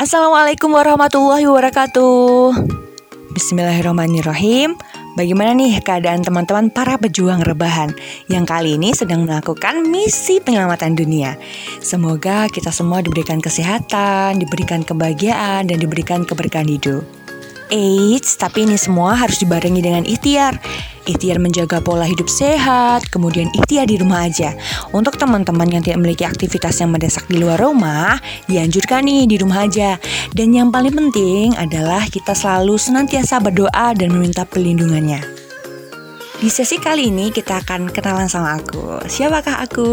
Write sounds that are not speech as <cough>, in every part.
Assalamualaikum warahmatullahi wabarakatuh. Bismillahirrahmanirrahim. Bagaimana nih keadaan teman-teman para pejuang rebahan yang kali ini sedang melakukan misi penyelamatan dunia? Semoga kita semua diberikan kesehatan, diberikan kebahagiaan, dan diberikan keberkahan hidup. Eits, tapi ini semua harus dibarengi dengan ikhtiar. Ikhtiar menjaga pola hidup sehat, kemudian ikhtiar di rumah aja. Untuk teman-teman yang tidak memiliki aktivitas yang mendesak di luar rumah, dianjurkan nih di rumah aja. Dan yang paling penting adalah kita selalu senantiasa berdoa dan meminta perlindungannya. Di sesi kali ini kita akan kenalan sama aku. Siapakah aku?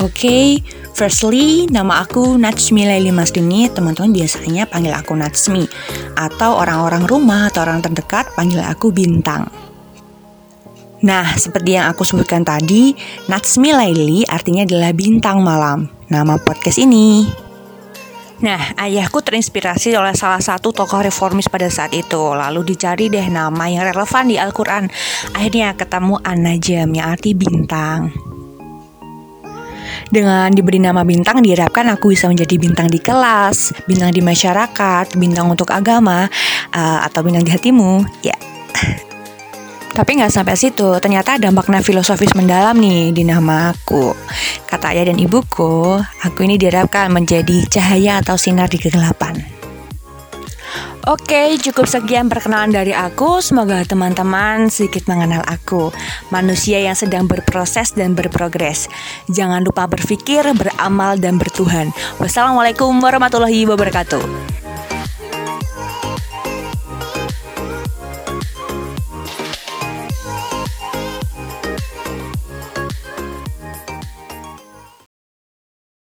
Okay, firstly nama aku Natsmi Laili Masdini, teman-teman biasanya panggil aku Natsmi atau orang-orang rumah atau orang terdekat panggil aku Bintang. Nah, seperti yang aku sebutkan tadi, Natsmi Laili artinya adalah bintang malam, nama podcast ini. Nah, ayahku terinspirasi oleh salah satu tokoh reformis pada saat itu. Lalu dicari deh nama yang relevan di Al-Quran. Akhirnya ketemu An-Najm yang arti bintang. Dengan diberi nama bintang diharapkan aku bisa menjadi bintang di kelas, bintang di masyarakat, bintang untuk agama, uh, atau bintang di hatimu. Ya. <laughs> Tapi nggak sampai situ, ternyata ada makna filosofis mendalam nih di nama aku. Kata ayah dan ibuku, aku ini diharapkan menjadi cahaya atau sinar di kegelapan. Oke, cukup sekian perkenalan dari aku. Semoga teman-teman sedikit mengenal aku, manusia yang sedang berproses dan berprogres. Jangan lupa berpikir, beramal, dan bertuhan. Wassalamualaikum warahmatullahi wabarakatuh.